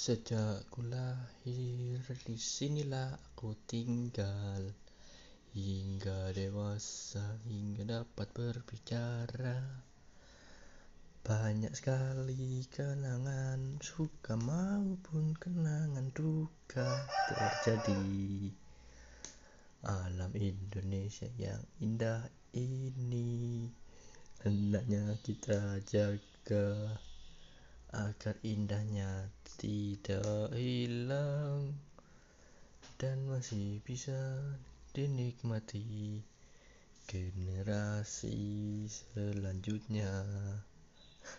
Sejak ku lahir di sinilah aku tinggal. Hingga dewasa, hingga dapat berbicara. Banyak sekali kenangan suka maupun kenangan duka terjadi. Alam Indonesia yang indah ini Hendaknya kita jaga Agar indahnya tidak hilang dan masih bisa dinikmati generasi selanjutnya.